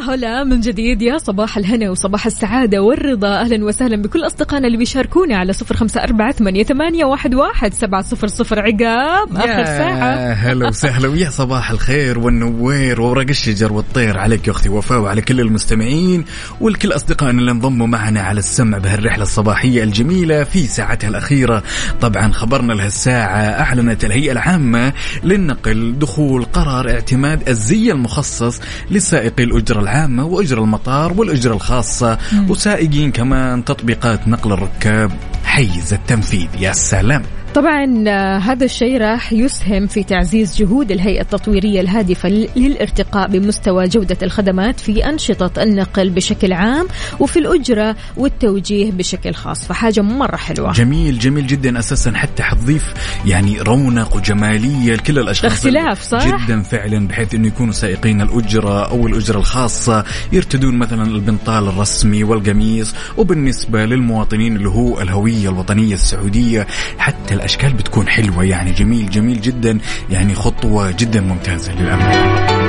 Speaker 1: هلا من جديد يا صباح الهنا وصباح السعادة والرضا. أهلا وسهلا بكل أصدقائنا اللي بيشاركونا على صفر خمسة أربعة ثمانية, ثمانية واحد, واحد سبعة صفر صفر. عقاب آخر ساعة.
Speaker 2: هلا وسهلا ويا صباح الخير والنوير وورق الشجر والطير. عليك يا أختي وفاء وعلى كل المستمعين والكل أصدقائنا اللي انضموا معنا على السمع بهالرحلة الصباحية الجميلة في ساعتها الأخيرة. طبعا خبرنا لهالساعة أعلنت الهيئة العامة للنقل دخول قرار اعتماد الزي المخصص لسائقي الأجرة العامة واجره المطار والاجره الخاصه وسائقين كمان تطبيقات نقل الركاب. حيز التنفيذ يا سلام.
Speaker 1: طبعا آه، هذا الشيء راح يسهم في تعزيز جهود الهيئة التطويرية الهادفة لل- للارتقاء بمستوى جودة الخدمات في أنشطة النقل بشكل عام وفي الأجرة والتوجيه بشكل خاص. فحاجة مرة حلوة.
Speaker 2: جميل جميل جدا. أساسا حتى حتضيف يعني رونق وجمالية لكل الأشخاص
Speaker 1: اختلاف، صح؟
Speaker 2: جدا فعلا بحيث إنه يكونوا سائقين الأجرة أو الأجرة الخاصة يرتدون مثلا البنطال الرسمي والقميص وبالنسبة للمواطنين اللي هو الهوية الوطنية السعودية حتى الأشكال بتكون حلوة يعني. جميل جميل جدا يعني خطوة جدا ممتازة للأمانة.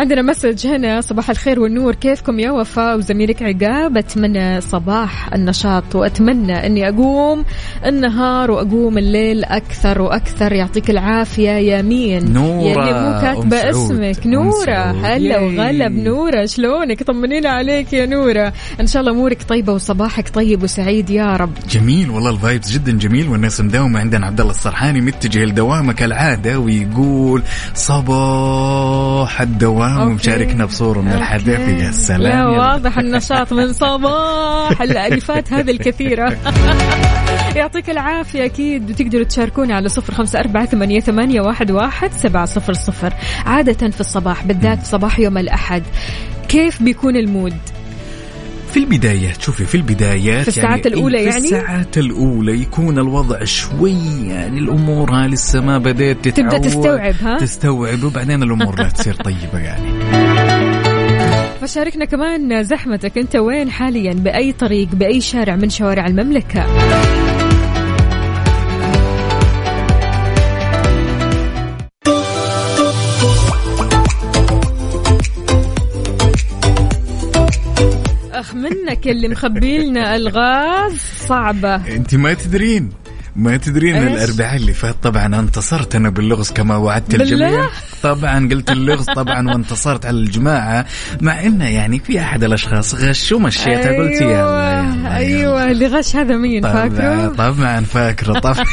Speaker 1: عندنا message هنا. صباح الخير والنور. كيفكم يا وفاء وزميلك عقاب؟ أتمنى صباح النشاط وأتمنى إني أقوم النهار وأقوم الليل أكثر وأكثر. يعطيك العافية يا مين؟
Speaker 2: نورة،
Speaker 1: يلي مو
Speaker 2: كاتبة
Speaker 1: اسمك.
Speaker 2: نورة.
Speaker 1: هلا. وغلب. نورة شلونك؟ طمنينا عليك يا نورة. إن شاء الله أمورك طيبة وصباحك طيب وسعيد يا رب.
Speaker 2: جميل والله ال vibes جدا جميل. والناس مداومة عندنا. عبد الله السرحاني متجه لدوامه كالعادة ويقول صباح الدوام.
Speaker 1: okay.
Speaker 2: ومشاركنا بصورة من الحدث. يا سلام.
Speaker 1: واضح النشاط من صباح. الالفات هذه الكثيرة. يعطيك العافية أكيد. وتقدروا تشاركونا على صفر خمسة أربعة ثمانية, ثمانية واحد, واحد سبعة صفر صفر. عادة في الصباح بالذات صباح يوم الأحد. كيف بيكون ال mood؟
Speaker 2: في البدايات شوفي في البدايات
Speaker 1: في الساعات الأولى
Speaker 2: في
Speaker 1: يعني؟
Speaker 2: الساعات الأولى يكون الوضع شوي يعني الأمور ها لسه ما بدأت تتعود
Speaker 1: تبدأ تستوعب، ها؟
Speaker 2: تستوعب وبعدين الأمور لا تصير طيبة يعني
Speaker 1: فشاركنا كمان زحمتك أنت وين حاليا بأي طريق بأي شارع من شوارع المملكة أخ منك اللي مخبي لنا ألغاز صعبة.
Speaker 2: أنت ما تدرين. ما تدرين؟ الأربعاء اللي فات طبعا انتصرت أنا باللغز كما وعدت؟ الجميع طبعا قلت اللغز طبعا وانتصرت على الجماعة مع إنه يعني في أحد الأشخاص غش ومشيتها قلت يلا يلا يلا.
Speaker 1: أيوة اللي غش هذا مين
Speaker 2: طبعا
Speaker 1: فاكره
Speaker 2: طبعا فاكره طبعا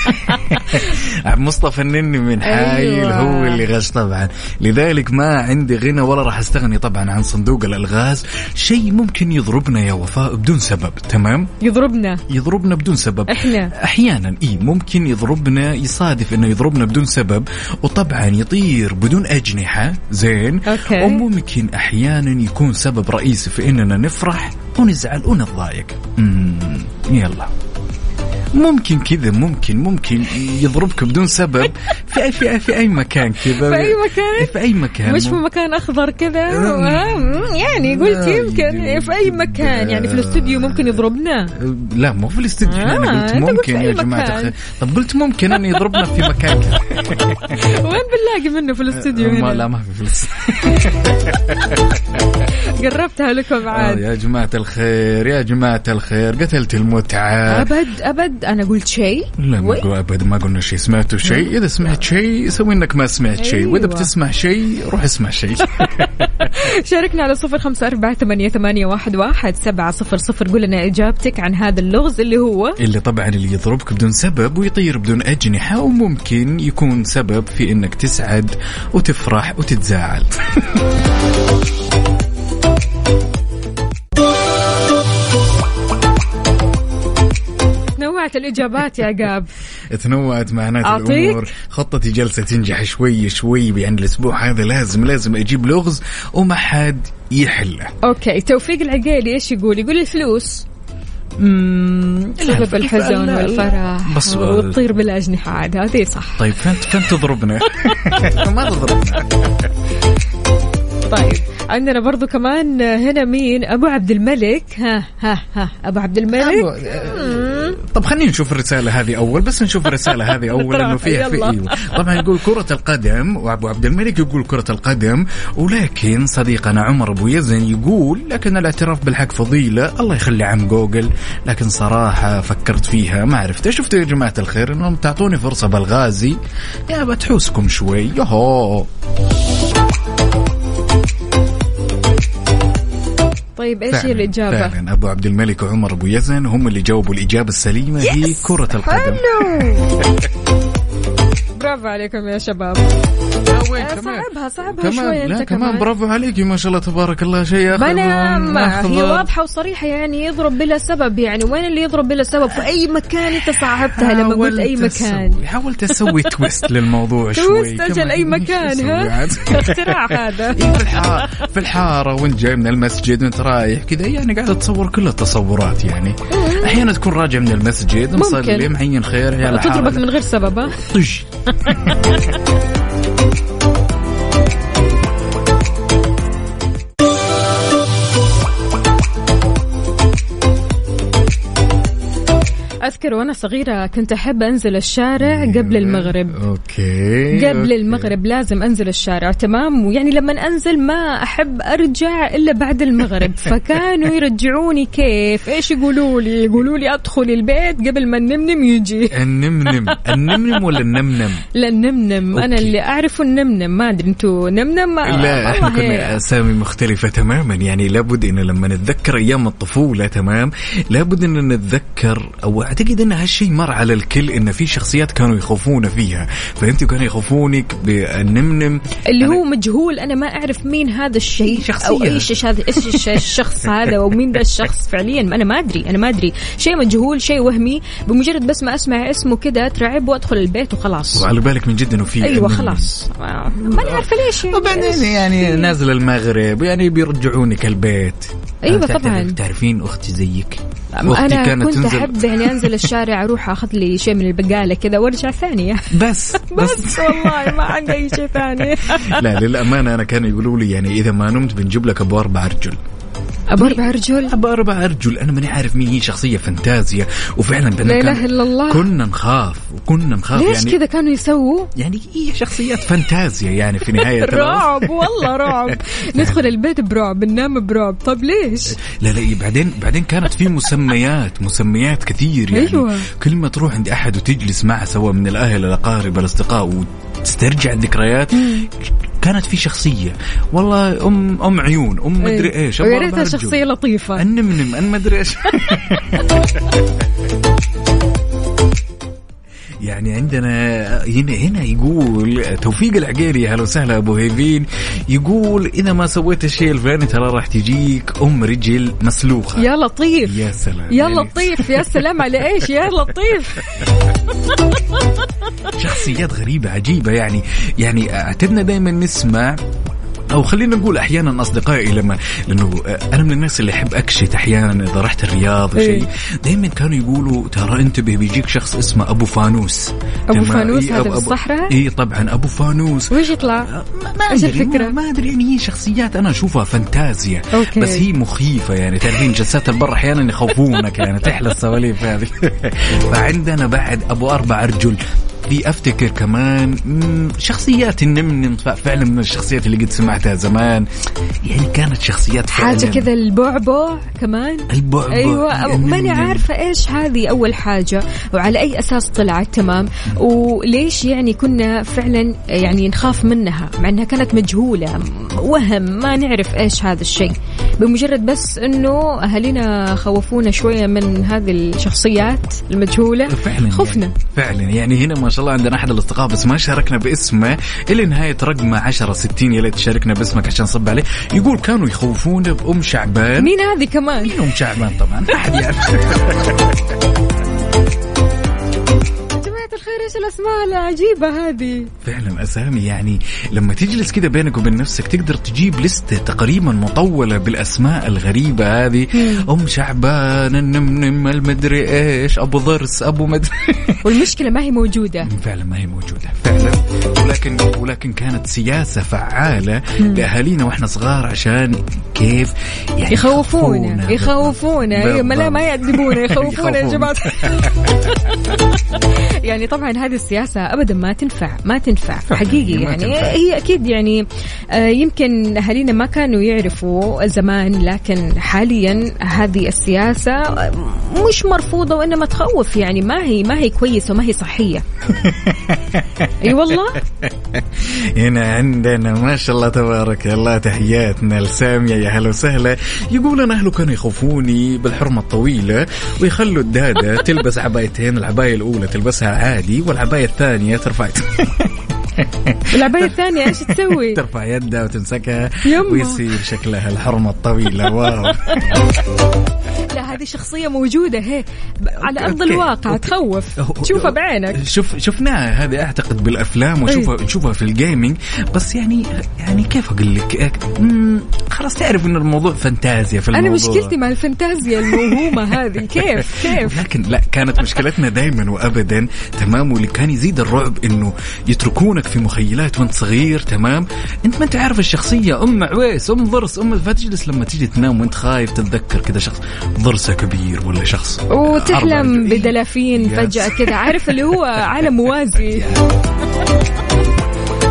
Speaker 2: مصطفى النني من حايل
Speaker 1: أيوة.
Speaker 2: هو اللي غش طبعا لذلك ما عندي غنى ولا راح أستغني طبعا عن صندوق الألغاز شيء ممكن يضربنا يا وفاء بدون سبب تمام
Speaker 1: يضربنا
Speaker 2: يضربنا بدون سبب
Speaker 1: إحنا.
Speaker 2: أحيانا اي ممكن يضربنا يصادف إنه يضربنا بدون سبب وطبعا يطير بدون أجنحة. زين.
Speaker 1: أوكي.
Speaker 2: وممكن أحيانا يكون سبب رئيسي في إننا نفرح ونزعل ونتضايق يلا. ممكن كذا ممكن ممكن يضربك بدون سبب. في أي في أي, في أي مكان كذا؟
Speaker 1: في أي مكان؟
Speaker 2: في أي مكان؟
Speaker 1: مش في مكان أخضر كذا؟ آه، يعني قلت يمكن في أي مكان. يعني في الاستوديو ممكن يضربنا.
Speaker 2: لا مو في الاستديو
Speaker 1: آه،
Speaker 2: أنا قلت ممكن
Speaker 1: في
Speaker 2: يا
Speaker 1: أي.
Speaker 2: الخير طب قلت ممكن أن يضربنا في مكان كذا.
Speaker 1: وين بنلاقي منه في الاستوديو
Speaker 2: ما
Speaker 1: هنا؟
Speaker 2: لا ما في فلوس
Speaker 1: قربتها لكم
Speaker 2: آه،
Speaker 1: عاد
Speaker 2: يا جماعة الخير يا جماعة الخير قتلت المتعة.
Speaker 1: أبد. أنا قلت شيء.
Speaker 2: لا ما ابدا ما قلنا شيء. سمعتوا شيء؟ إذا سمعت شيء سوي إنك ما سمعت شيء. وإذا
Speaker 1: أيوة.
Speaker 2: بتسمع شيء روح اسمع شيء.
Speaker 1: شاركنا على صفر خمسة أربعة ثمانية, ثمانية واحد, واحد سبعة صفر صفر قول لنا إجابتك عن هذا اللغز اللي هو؟
Speaker 2: اللي طبعا اللي يضربك بدون سبب ويطير بدون أجنحة وممكن يكون سبب في إنك تسعد وتفرح وتتزاعل.
Speaker 1: نوعت الإجابات يا عقاب
Speaker 2: تنوعت معنات
Speaker 1: أعطيك؟
Speaker 2: الأمور. خطتي جلسة تنجح شوي شوي يعني الأسبوع هذا لازم لازم أجيب لغز وما حد يحله.
Speaker 1: أوكي توفيق العقيلي إيش يقول؟ يقول الفلوس. سبب الحزن والفرح
Speaker 2: بس-
Speaker 1: وتطير بالأجنحة عاد هذه صح.
Speaker 2: طيب فين فين تضربنا؟ ما تضربنا
Speaker 1: طيب عندنا برضو كمان هنا مين؟ أبو عبد الملك. ها ها ها أبو عبد الملك.
Speaker 2: طب خلينا نشوف الرسالة هذه أول بس نشوف الرسالة هذه أول لأنه فيها في. أيوة. طبعا يقول كرة القدم وأبو عبد الملك يقول كرة القدم ولكن صديقنا عمر أبو يزن يقول لكن الاعتراف بالحق فضيلة الله يخلي عم جوجل لكن صراحة فكرت فيها ما عرفت. شفتوا يا جماعة الخير؟ إنهم تعطوني فرصة بالغازي. يا بتحوسكم شوي. يهو
Speaker 1: طيب إيش هي الإجابة؟
Speaker 2: فعلا. أبو عبد الملك وعمر أبو يزن هم اللي جاوبوا الإجابة السليمة هي كرة القدم.
Speaker 1: برافو عليكم يا شباب. آه،
Speaker 2: كمان.
Speaker 1: صعبها صعبها شوي
Speaker 2: كمان لا
Speaker 1: أنت
Speaker 2: كمان
Speaker 1: كمان.
Speaker 2: برافو عليك. ما شاء الله تبارك الله. شيء
Speaker 1: أنا ما. هي واضحة وصريحة يعني يضرب بلا سبب. يعني وين اللي يضرب بلا سبب؟ في أي مكان أنت صعبتها لما قلت
Speaker 2: أي
Speaker 1: مكان.
Speaker 2: حاولت أسوي تويست للموضوع شوي.
Speaker 1: تويست أجل.
Speaker 2: أي
Speaker 1: مكان ها؟ اختراع هذا.
Speaker 2: في الحارة وانت جاي من المسجد؟ وانت رايح كذا. يعني قاعد تصور كل التصورات يعني. أحيانا تكون راجع من المسجد مصلي معين خير يا
Speaker 1: تضربك من غير سبب ها؟
Speaker 2: ههههه
Speaker 1: أذكر وأنا صغيرة كنت أحب أنزل الشارع قبل المغرب.
Speaker 2: okay
Speaker 1: قبل
Speaker 2: okay.
Speaker 1: المغرب لازم أنزل الشارع تمام؟ ويعني لما أنزل ما أحب أرجع إلا بعد المغرب. فكانوا يرجعوني كيف؟ إيش يقولوا لي؟ يقولوا لي أدخل البيت قبل ما النمنم يجي.
Speaker 2: النمنم. النمنم ولا النمنم؟
Speaker 1: لا النمنم.
Speaker 2: أنا.
Speaker 1: اللي أعرفه النمنم. ما أدري أنتوا نمنم؟ ما
Speaker 2: لا
Speaker 1: إحنا
Speaker 2: كنا أسامي مختلفة تماما. يعني لابد إن لما نتذكر أيام الطفولة تمام؟ لابد إن نتذكر أو أعتقد أن هالشيء مر على الكل أن في شخصيات كانوا يخوفون فيها. فأنت كانوا يخوفونك بالنمنم
Speaker 1: اللي هو مجهول أنا ما أعرف مين هذا الشيء
Speaker 2: شخصية.
Speaker 1: أو إيش هذا إيش الشخص هذا ومين ذا الشخص فعليا أنا ما أدري أنا ما أدري. شيء مجهول شيء وهمي بمجرد بس ما أسمع اسمه كذا ترعب وأدخل البيت وخلاص.
Speaker 2: وعلى بالك من جد إنه في أيوه.
Speaker 1: خلاص. ما عارفة ليش. يعني
Speaker 2: وبعدين يعني نازل المغرب يعني بيرجعونك البيت. تعرف-
Speaker 1: طبعاً.
Speaker 2: تعرفين أختي زيك.
Speaker 1: أنا كنت أحب يعني أنزل الشارع أروح أخذ لي شيء من البقالة كذا وأرجع ثانية.
Speaker 2: بس
Speaker 1: بس والله ما عندي أي شيء ثاني.
Speaker 2: لا للأمانة أنا كانوا يقولوا لي يعني إذا ما نمت بنجيب لك ابو أربع ارجل
Speaker 1: أبو أربع رجل.
Speaker 2: أبو أربع ارجل أنا ماني عارف مين هي شخصية فانتازيا. وفعلا
Speaker 1: لا إله إلا الله.
Speaker 2: كنا نخاف وكنا نخاف.
Speaker 1: ليش
Speaker 2: يعني
Speaker 1: كذا كانوا يسووا؟
Speaker 2: يعني هي شخصيات فانتازيا يعني في نهاية.
Speaker 1: رعب والله رعب. ندخل البيت برعب ننام برعب. طب ليش؟
Speaker 2: لا لا بعدين بعدين كانت في مسميات مسميات كثير يعني.
Speaker 1: أيوة.
Speaker 2: كل ما تروح عند أحد وتجلس معه سواء من الأهل الأقارب الأصدقاء وتسترجع الذكريات. كانت في شخصية. والله ام أم عيون أم مدري إيش. أبو
Speaker 1: ويا ريتها. شخصية لطيفة.
Speaker 2: النمنم ان مدري إيش. يعني عندنا هنا هنا يقول توفيق العقيلي هلا وسهلا أبو هيفين. يقول إذا ما سويت الشيء الفلاني ترى راح تجيك أم رجل مسلوخة.
Speaker 1: يا لطيف.
Speaker 2: يا سلام.
Speaker 1: يا
Speaker 2: يعني
Speaker 1: لطيف. يا سلام على إيش؟ يا لطيف.
Speaker 2: شخصيات غريبة عجيبة يعني. يعني اعتدنا دائما نسمع أو خلينا نقول أحيانا أصدقائي لما لأنه أنا من الناس اللي أحب اكشت أحيانا إذا رحت الرياض
Speaker 1: إيه.
Speaker 2: وشيء دائما كانوا يقولوا ترى انتبه بيجيك شخص اسمه أبو فانوس
Speaker 1: أبو
Speaker 2: تمام؟
Speaker 1: فانوس
Speaker 2: إيه،
Speaker 1: هذا
Speaker 2: أبو-
Speaker 1: في الصحراء؟
Speaker 2: اي طبعا أبو فانوس
Speaker 1: وش يطلع؟
Speaker 2: ما ما
Speaker 1: أدري
Speaker 2: ما أدري يعني هي شخصيات أنا أشوفها فانتازيا
Speaker 1: okay.
Speaker 2: بس هي مخيفة يعني تعرفين جلسات البر أحيانا يخوفونك يعني تحلى السواليف هذه فعندنا بعد أبو أربع ارجل في أفتكر كمان شخصيات النمنم ف- فعلا من الشخصيات اللي قد سمعتها زمان. يعني كانت شخصيات فعلا.
Speaker 1: حاجة كذا البعبع كمان؟
Speaker 2: البعبع
Speaker 1: أيوه ماني. عارفة إيش هذه أول حاجة وعلى أي أساس طلعت تمام؟ وليش يعني كنا فعلا يعني نخاف منها مع إنها كانت مجهولة وهم ما نعرف إيش هذا الشيء. بمجرد بس إنه أهالينا خوفونا شوية من هذه الشخصيات المجهولة
Speaker 2: فعلا
Speaker 1: خفنا.
Speaker 2: يعني فعلا يعني هنا ما شاء الله عندنا أحد الأصدقاء بس ما شاركنا باسمه. إلى نهاية رقمه 10 60 يا ليت تشاركنا باسمك عشان نصب عليه. يقول كانوا يخوفونا بأم شعبان.
Speaker 1: مين هذه كمان؟
Speaker 2: مين أم شعبان طبعا؟ ما حد يعرف.
Speaker 1: يا جماعة الخير إيش الأسماء العجيبة هذه؟
Speaker 2: فعلا أسامي يعني لما تجلس كده بينك وبين نفسك تقدر تجيب لستة تقريبا مطولة بالأسماء الغريبة هذه. أم شعبان النمنم المدري إيش أبو ضرس أبو مدري.
Speaker 1: والمشكلة ما هي موجودة.
Speaker 2: فعلا ما هي موجودة فعلا. ولكن ولكن كانت سياسة فعالة لأهالينا وإحنا صغار عشان كيف يعني
Speaker 1: يخوفونا يخوفونا. أيوه ما لا ما يأدبونا يخوفونا يا. جماعة. يعني طبعا هذه السياسة ابدا ما تنفع ما تنفع حقيقي. يعني
Speaker 2: تنفع.
Speaker 1: هي أكيد يعني آه، يمكن أهالينا ما كانوا يعرفوا زمان لكن حاليا هذه السياسة مش مرفوضة وإنما تخوف. يعني ما هي ما هي كويسة وما هي صحية. أي والله؟
Speaker 2: هنا عندنا ما شاء الله تبارك الله تحياتنا لسامية يا هلا وسهلا. يقول أنا أهله كانوا يخوفوني بالحرمة الطويلة ويخلوا الدادة تلبس عبايتين العباية الأولى تلبسها عادي والعباية الثانية ترفع
Speaker 1: العباية الثانية إيش تسوي؟
Speaker 2: ترفع يدها وتمسكها
Speaker 1: يما.
Speaker 2: ويصير شكلها الحرمة الطويلة. wow.
Speaker 1: لا هذه شخصية موجودة هي على أرض
Speaker 2: okay،
Speaker 1: الواقع
Speaker 2: okay.
Speaker 1: تخوف. تشوفها بعينك.
Speaker 2: شوف شفناها. هذه أعتقد بالأفلام وشوفها نشوفها في gaming بس يعني يعني كيف أقول لك؟ خلاص تعرف إن الموضوع فانتازيا في
Speaker 1: أنا
Speaker 2: الموضوع.
Speaker 1: مشكلتي مع الفانتازيا الموهومة هذه. كيف؟ كيف؟
Speaker 2: لكن لا كانت مشكلتنا دائما وابدا تمام واللي كان يزيد الرعب إنه يتركونك في مخيلات وانت صغير تمام؟ انت ما انت عارف الشخصية أم عويس أم ضرس أم فتجلس لما تيجي تنام وانت خايف تتذكر كذا شخص ضرسة كبير ولا شخص
Speaker 1: وتحلم بدلافين. فجأة كذا عارف اللي هو عالم موازي.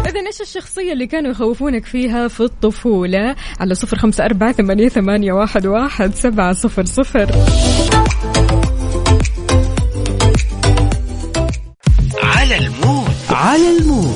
Speaker 1: إذا إيش الشخصية اللي كانوا يخوفونك فيها في الطفولة؟ على صفر خمسة أربعة ثمانية, ثمانية واحد, واحد سبعة صفر صفر.
Speaker 5: على ال mood. على ال mood.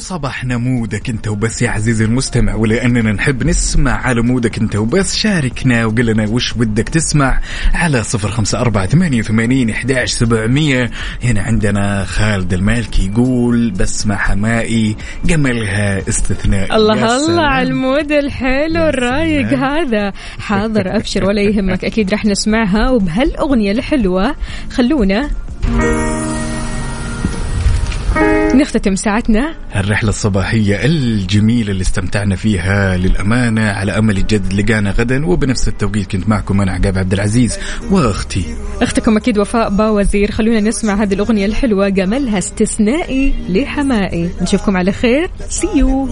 Speaker 2: وصباحنا mood ك انت وبس يا عزيزي المستمع ولأننا نحب نسمع على mood ك انت وبس شاركنا وقل لنا وش بدك تسمع على صفر خمسة أربعة ثمانية وثمانين إحداش سبعمية هنا عندنا خالد المالكي يقول بسمع حمائي جملها استثنائي
Speaker 1: الله. الله على ال mood
Speaker 2: الحلو
Speaker 1: الرايق. هذا حاضر أبشر ولا يهمك أكيد رح نسمعها وبهالأغنية الحلوة خلونا نختتم ساعتنا.
Speaker 2: الرحلة الصباحية الجميلة اللي استمتعنا فيها للأمانة على أمل الجد لقانا غدا وبنفس التوقيت كنت معكم أنا عقاب عبد العزيز وأختي.
Speaker 1: أختكم أكيد وفاء باوزير. خلونا نسمع هذه الأغنية الحلوة جمالها استثنائي لحمائي. نشوفكم على خير. سيو